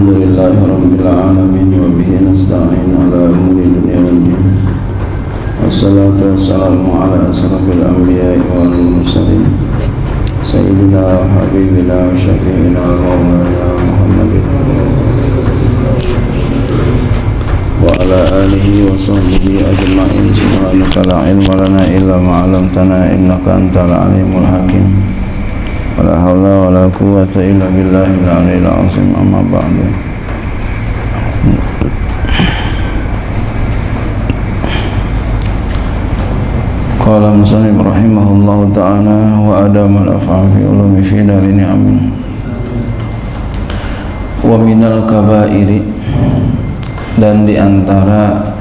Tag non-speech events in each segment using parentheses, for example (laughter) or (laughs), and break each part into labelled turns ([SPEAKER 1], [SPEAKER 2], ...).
[SPEAKER 1] الحمد لله رب العالمين وبه نستعين على أمور الدنيا والدين والصلاة والسلام على أشرف الأنبياء والمرسلين سيدنا وحبيبنا وشفيعنا ومولانا محمد. وعلى آله وصحبه أجمعين سبحانك لا علم لنا إلا ما علمتنا إنك أنت العليم الحكيم ولا حول ولا قوة إلا بالله العلي العظيم أما بعد قال مسلم رحمه الله تعالى وأدام الأفعال في علوم في دار نعم ومن الكبائر dan diantara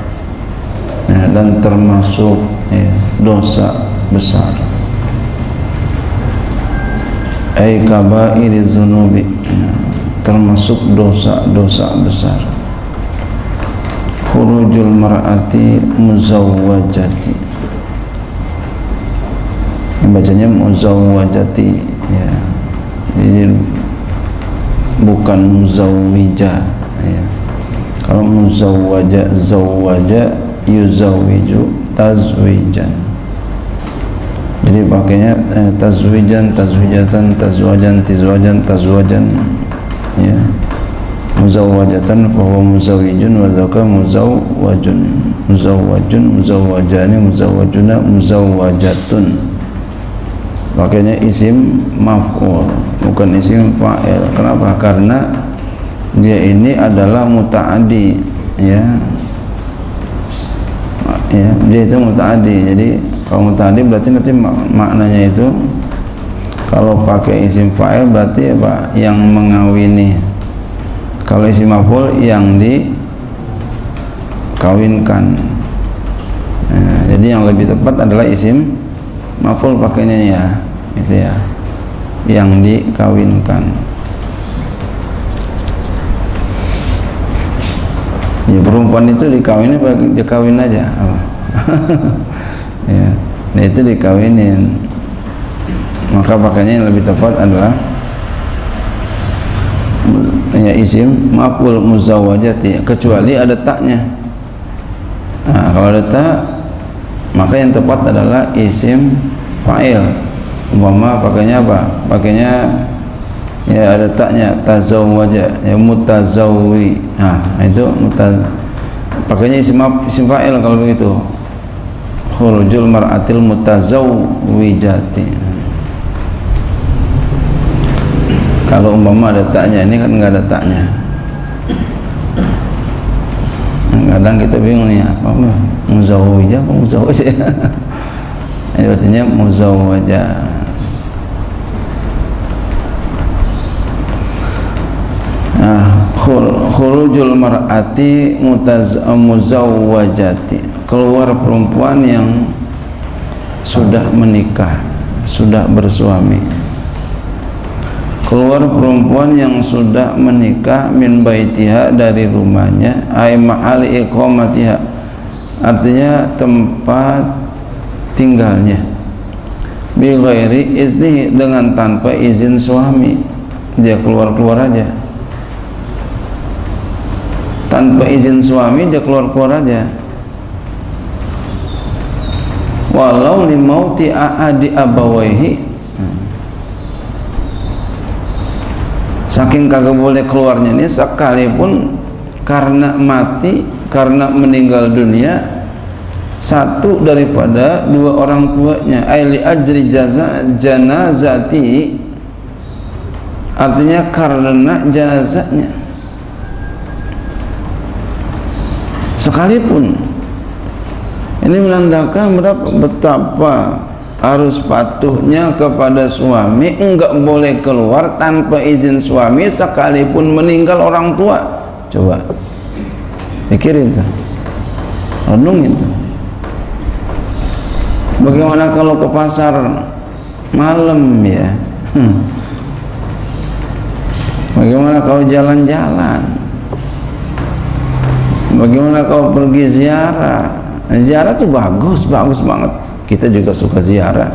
[SPEAKER 1] ya, dan termasuk ya, dosa besar ay kabairi zunubi. Ya, termasuk dosa-dosa besar. Khurujul mar'ati muzawwajati. Bacanya muzawwajati ya. Jadi bukan muzawwijah ya. Kalau muzawwaja zawwaja yuzawwiju tazwijan jadi pakainya eh, tazwijan tazwijatan tazwajan tizwajan tazwajan ya. Muzawwajatan bahwa muzawwijun wa zaka muzawwajun. Muzawwajun muzawwajani muzawwajuna muzawwajatun. Pakainya isim maf'ul bukan isim fa'il. Kenapa? Karena dia ini adalah mutaadi ya. Ya dia itu mutaadi jadi kalau mutaadi berarti nanti mak maknanya itu kalau pakai isim fa'il berarti apa? Yang mengawini. Kalau isim maf'ul yang dikawinkan. Ya, jadi yang lebih tepat adalah isim maf'ul pakainya ya itu ya. Yang dikawinkan. Ya perempuan itu dikawinin bagi dikawin aja (laughs) ya. Nah itu dikawinin. Maka pakainya yang lebih tepat adalah ya isim maf'ul muzawwajati kecuali ada taknya nah kalau ada tak maka yang tepat adalah isim fa'il. Umpama pakainya apa? Pakainya ya ada taknya tazawwaja ya mutazawwi. Nah itu mutaz pakainya isim isim fa'il kalau begitu khurujul mar'atil mutazawwijati. Kalau umpama ada taknya ini kan enggak ada taknya. Kadang kita bingung nih apa muzawwijah apa muzawwijah (laughs) ini artinya muzawwajah Nah, khurujul mar'ati mutaz muzawwajati keluar perempuan yang sudah menikah sudah bersuami. Keluar perempuan yang sudah menikah min baitiha dari rumahnya ay mahali iqamatiha. Artinya tempat tinggalnya. Bi ghairi izni dengan tanpa izin suami. Dia keluar-keluar aja. Tanpa izin suami dia keluar-keluar aja walau limauti ahadi abawaihi. Saking kagak boleh keluarnya ini sekalipun karena mati karena meninggal dunia satu daripada dua orang tuanya aili ajri jaza janazati artinya karena jenazahnya sekalipun ini menandakan berapa betapa harus patuhnya kepada suami enggak boleh keluar tanpa izin suami sekalipun meninggal orang tua. Coba pikirin itu. Renung itu. Bagaimana kalau ke pasar malam ya? Bagaimana kalau jalan-jalan? Bagaimana kau pergi ziarah ziarah tuh bagus bagus banget. Kita juga suka ziarah.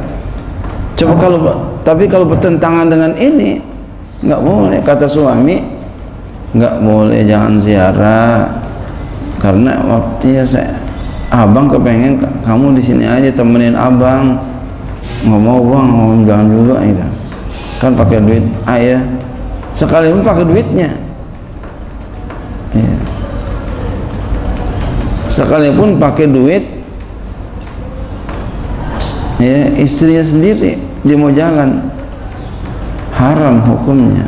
[SPEAKER 1] Coba kalau tapi kalau bertentangan dengan ini nggak boleh kata suami. Nggak boleh jangan ziarah. Karena waktu ya saya abang kepengen kamu di sini aja temenin abang. Nggak mau bang mau jangan juga itu kan pakai duit ayah sekalipun pakai duitnya sekalipun pakai duit ya istrinya sendiri dia mau jalan. Haram hukumnya.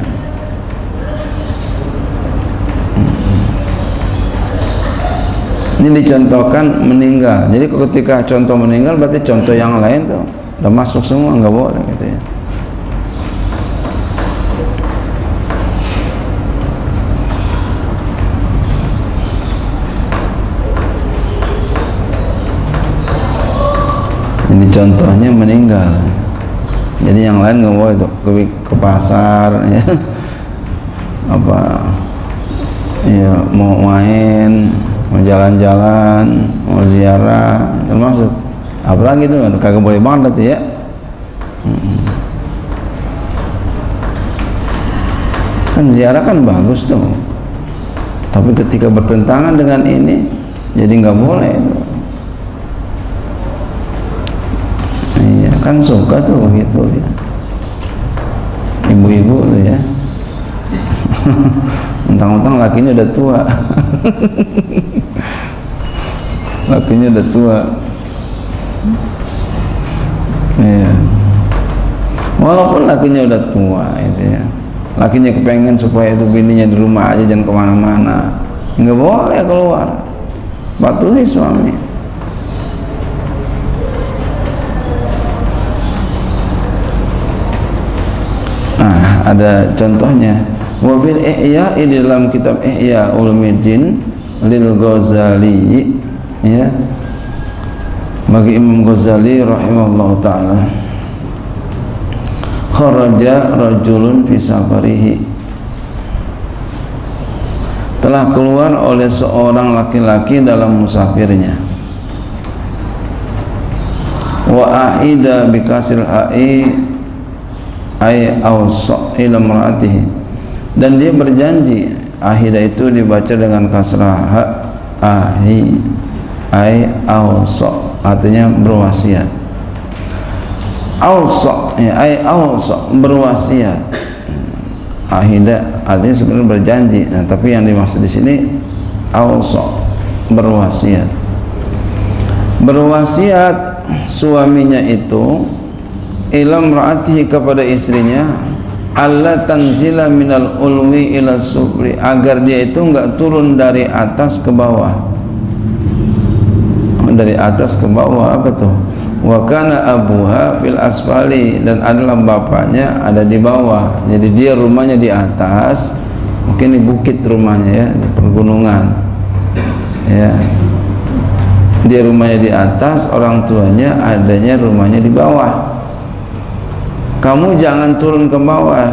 [SPEAKER 1] Ini dicontohkan meninggal. Jadi ketika contoh meninggal berarti contoh yang lain tuh udah masuk semua nggak boleh gitu ya ini contohnya meninggal. Jadi yang lain nggak boleh tuh ke, ke pasar (laughs) ya. Apa ya mau main mau jalan-jalan mau ziarah termasuk apalagi itu kagak boleh banget tuh ya. Kan ziarah kan bagus tuh. Tapi ketika bertentangan dengan ini jadi nggak boleh itu iya kan suka tuh gitu ya. Ibu-ibu tuh ya. (laughs) Mentang-mentang lakinya udah tua. (laughs) Lakinya udah tua. Iya. Walaupun lakinya udah tua itu ya. Lakinya kepengen supaya itu bininya di rumah aja jangan ke mana-mana. Nggak boleh keluar. Patuhi suami ada contohnya. Wabil ihya di dalam kitab ihya ulumuddin lil ghazali ya. Bagi Imam Ghazali rahimahullah taala. Kharaja rajulun fi safarihi. Telah keluar oleh seorang laki-laki dalam musafirnya. Wa ahida bikasil ai ay awsa ila mar'atihi dan dia berjanji ahida itu dibaca dengan kasrah. Ha ahi ay awsa artinya berwasiat. Awsa ya ay awsa berwasiat. Ahida artinya sebenarnya berjanji. Nah, tapi yang dimaksud di sini awsa berwasiat. Berwasiat suaminya itu ilam raatihi kepada istrinya Allah tanzila minal ulwi ila subri agar dia itu enggak turun dari atas ke bawah. Dari atas ke bawah apa tuh? Wa kana abuha fil asfali dan adalah bapaknya ada di bawah. Jadi dia rumahnya di atas mungkin di bukit rumahnya ya di pergunungan ya. Dia rumahnya di atas orang tuanya adanya rumahnya di bawah kamu jangan turun ke bawah.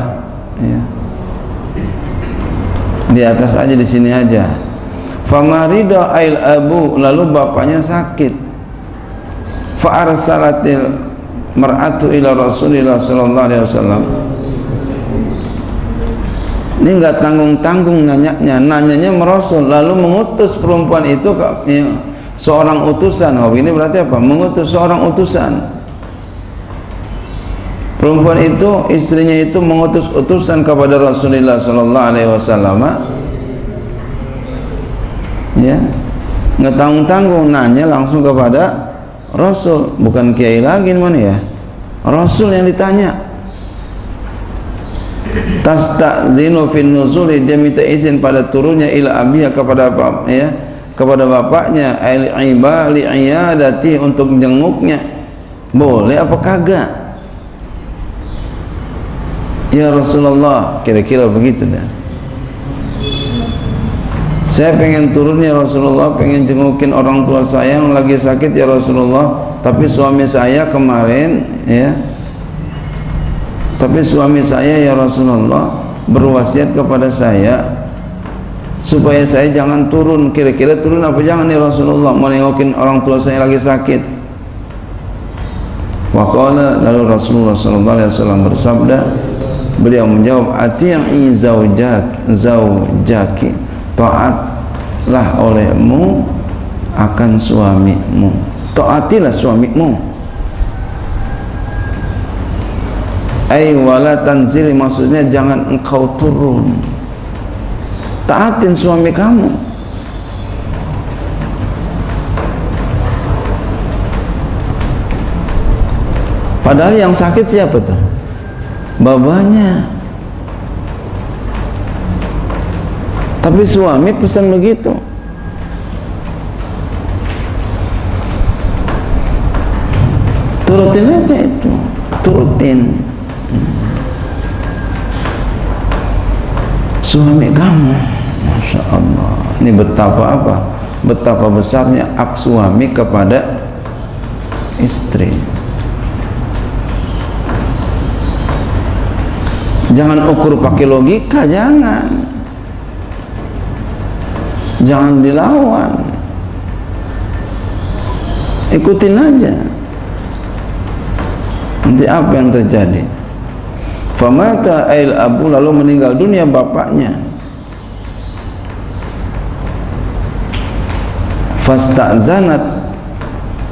[SPEAKER 1] Ya. Di atas aja di sini aja. Famarida ail abu lalu bapaknya sakit. Fa arsalatil mar'atu ila rasulillah sallallahu alaihi wasallam. Ini enggak tanggung-tanggung nanyanya. Nanyanya merasul lalu mengutus perempuan itu ke ya, seorang utusan. Oh ini berarti apa? Mengutus seorang utusan perempuan itu istrinya itu mengutus utusan kepada Rasulullah sallallahu alaihi wasallam ya. Nggak tanggung tanggung nanya langsung kepada Rasul bukan kiai lagi mana ya? Rasul yang ditanya. Tastazinu fin nuzuli dia minta izin pada turunnya ila abiya kepada bapak ya kepada bapaknya iba li untuk jenguknya. Boleh apa kagak ya Rasulullah kira-kira begitu dah. Saya pengen turun ya Rasulullah pengen jengukin orang tua saya yang lagi sakit ya Rasulullah. Tapi suami saya kemarin ya. Tapi suami saya ya Rasulullah berwasiat kepada saya supaya saya jangan turun. Kira-kira turun apa jangan ya Rasulullah? Mau nengokin orang tua saya lagi sakit. Waqala lalu Rasulullah wasallam bersabda beliau menjawab ati'i zaujak zaujaki. Taatlah olehmu akan suamimu. Taatilah suamimu. Ay wala tanzil maksudnya jangan engkau turun. Taatin suami kamu. Padahal yang sakit siapa tuh babanya. Tapi suami pesan begitu. Turutin aja itu. Turutin. Suami kamu. Masya Allah. Ini betapa apa? Betapa besarnya hak suami kepada istri jangan ukur pakai logika jangan. Jangan dilawan. Ikutin aja. Nanti apa yang terjadi? Famata ail abu lalu meninggal dunia bapaknya. Fasta'zanat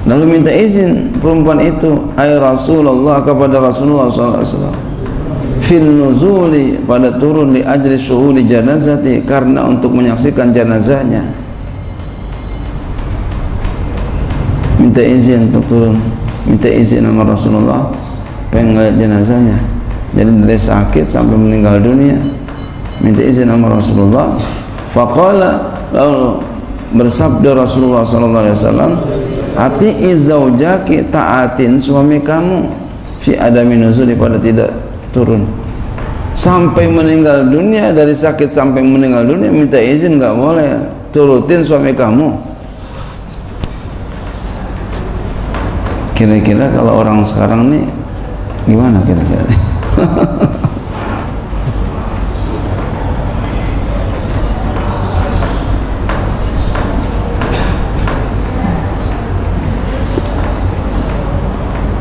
[SPEAKER 1] lalu minta izin perempuan itu ay Rasulullah kepada Rasulullah SAW fil nuzuli pada turun li ajri syuhuli janazati karena untuk menyaksikan jenazahnya minta izin untuk turun. Minta izin sama Rasulullah. Pengen jenazahnya jadi dari sakit sampai meninggal dunia. Minta izin sama Rasulullah. Faqala lalu bersabda Rasulullah sallallahu alaihi wasallam hati izaujaki taatin suami kamu fi adami nuzuli pada tidak turun sampai meninggal dunia dari sakit sampai meninggal dunia minta izin enggak boleh turutin suami kamu kira-kira kalau orang sekarang nih gimana kira-kira (laughs)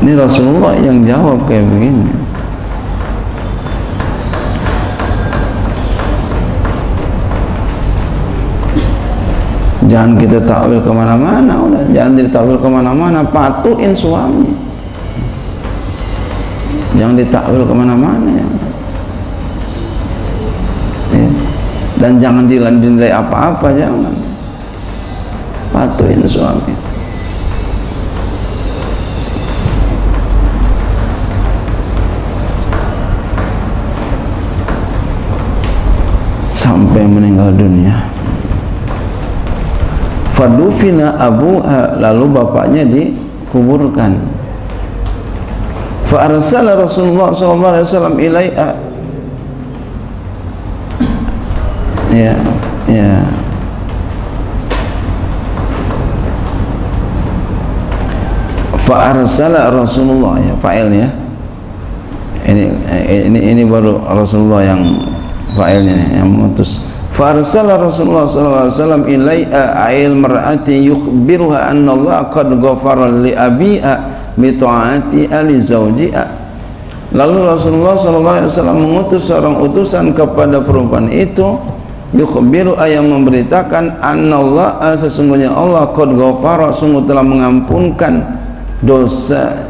[SPEAKER 1] Ini Rasulullah yang jawab kayak begini. Jangan kita takwil ke mana-mana, udah. Jangan ditakwil ke mana-mana, patuhin suami. Jangan ditakwil ke mana-mana ya. ya. dan jangan dinilai apa-apa jangan. Patuhin suami. Sampai meninggal dunia fadufina abu lalu bapaknya dikuburkan. Fa arsala Rasulullah wasallam ilaiha. Ya ya. Fa arsala Rasulullah ya fa'ilnya ini ini ini baru Rasulullah yang fa'ilnya yang mengutus fa arsala Rasulullah sallallahu alaihi wasallam ilaiha ail mar'ati yukhbiruha anna Allah qad ghafara li abiha bitaati ali zawjiha. Lalu Rasulullah SAW mengutus seorang utusan kepada perempuan itu yukhbiru ayam memberitakan Allah sesungguhnya Allah qad ghafara sungguh telah mengampunkan dosa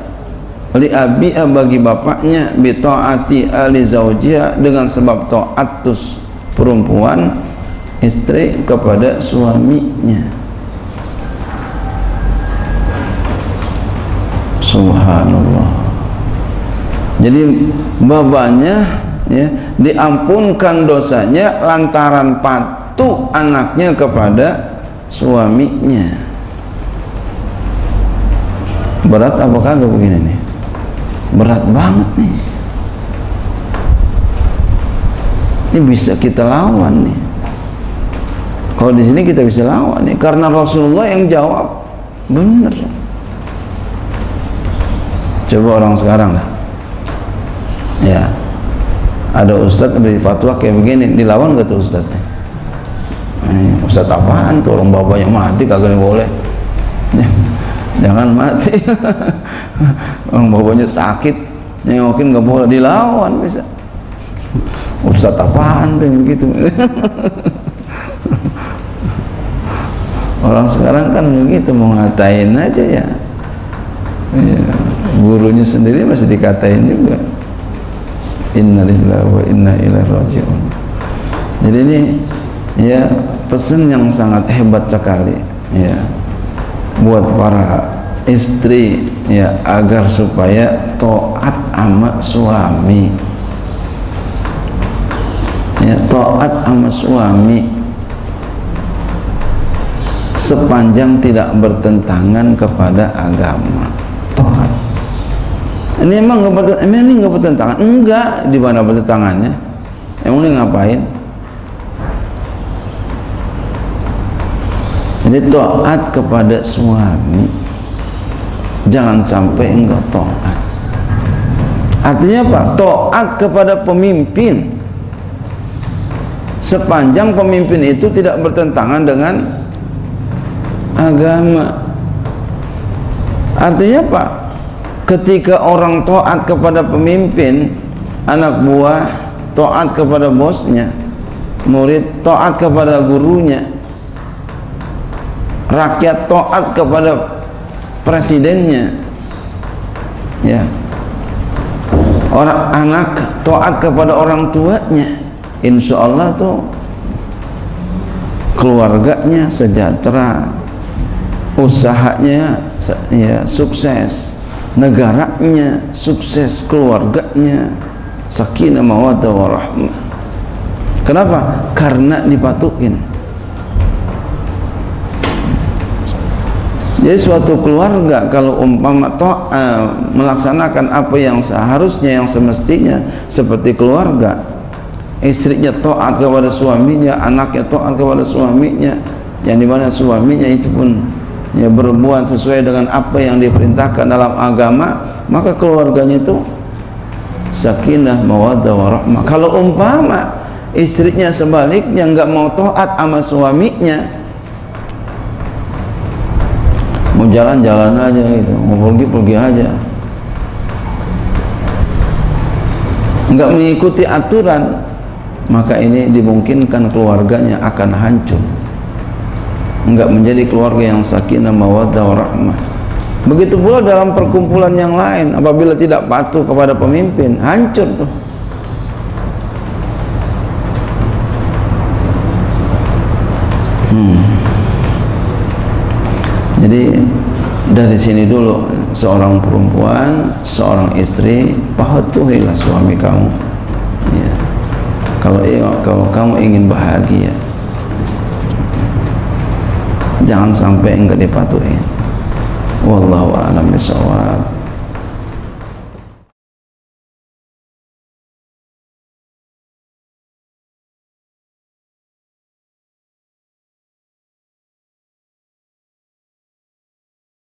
[SPEAKER 1] li abiha bagi bapaknya bitaati ali zawjiha dengan sebab taatus perempuan istri kepada suaminya. Subhanallah. Jadi babanya ya diampunkan dosanya lantaran patuh anaknya kepada suaminya. Berat apa kagak begini nih? Berat banget nih ini bisa kita lawan nih. Kalau di sini kita bisa lawan nih karena Rasulullah yang jawab. Benar coba orang sekarang lah ya. Ada ustadz beri fatwa kayak begini dilawan gak tuh ustadz eh, ustadz apaan tuh? Orang bapaknya mati kagak boleh. Jangan mati. (laughs) Orang bapaknya sakit nengokin gak boleh dilawan bisa Ustaz apaan tuh begitu orang sekarang kan begitu mau ngatain aja ya, ya gurunya sendiri masih dikatain juga. Innalillahi wa inna ilaihi raji'un. Jadi ini ya pesan yang sangat hebat sekali ya. Buat para istri ya agar supaya taat sama suami ya taat sama suami. Sepanjang tidak bertentangan kepada agama. Taat. Ini emang nggak bertentangan ini bertentangan? Enggak di mana bertentangannya? Emang ini ngapain? Ini taat kepada suami jangan sampai enggak taat. Artinya apa? Taat kepada pemimpin sepanjang pemimpin itu tidak bertentangan dengan agama. Artinya apa? Ketika orang taat kepada pemimpin anak buah taat kepada bosnya murid taat kepada gurunya rakyat taat kepada presidennya. Ya. Orang anak taat kepada orang tuanya insya Allah tuh keluarganya sejahtera usahanya ya sukses negaranya sukses keluarganya sakinah mawaddah warahmah kenapa? Karena dipatuhin. Jadi suatu keluarga kalau umpama toh uh, melaksanakan apa yang seharusnya yang semestinya seperti keluarga istrinya taat kepada suaminya anaknya taat kepada suaminya. Yang di mana suaminya itu pun ya berbuat sesuai dengan apa yang diperintahkan dalam agama maka keluarganya itu sakinah mawaddah warahmah kalau umpama istrinya sebaliknya enggak mau taat sama suaminya mau jalan-jalan aja gitu mau pergi-pergi aja. Enggak mengikuti aturan maka ini dimungkinkan keluarganya akan hancur enggak menjadi keluarga yang sakinah mawaddah warahmah begitu pula dalam perkumpulan yang lain apabila tidak patuh kepada pemimpin hancur tuh hmm. jadi dari sini dulu seorang perempuan seorang istri patuhilah suami kamu. Kalau kalau kamu ingin bahagia jangan sampai enggak dipatuhi. Wallahu a'lam bishawab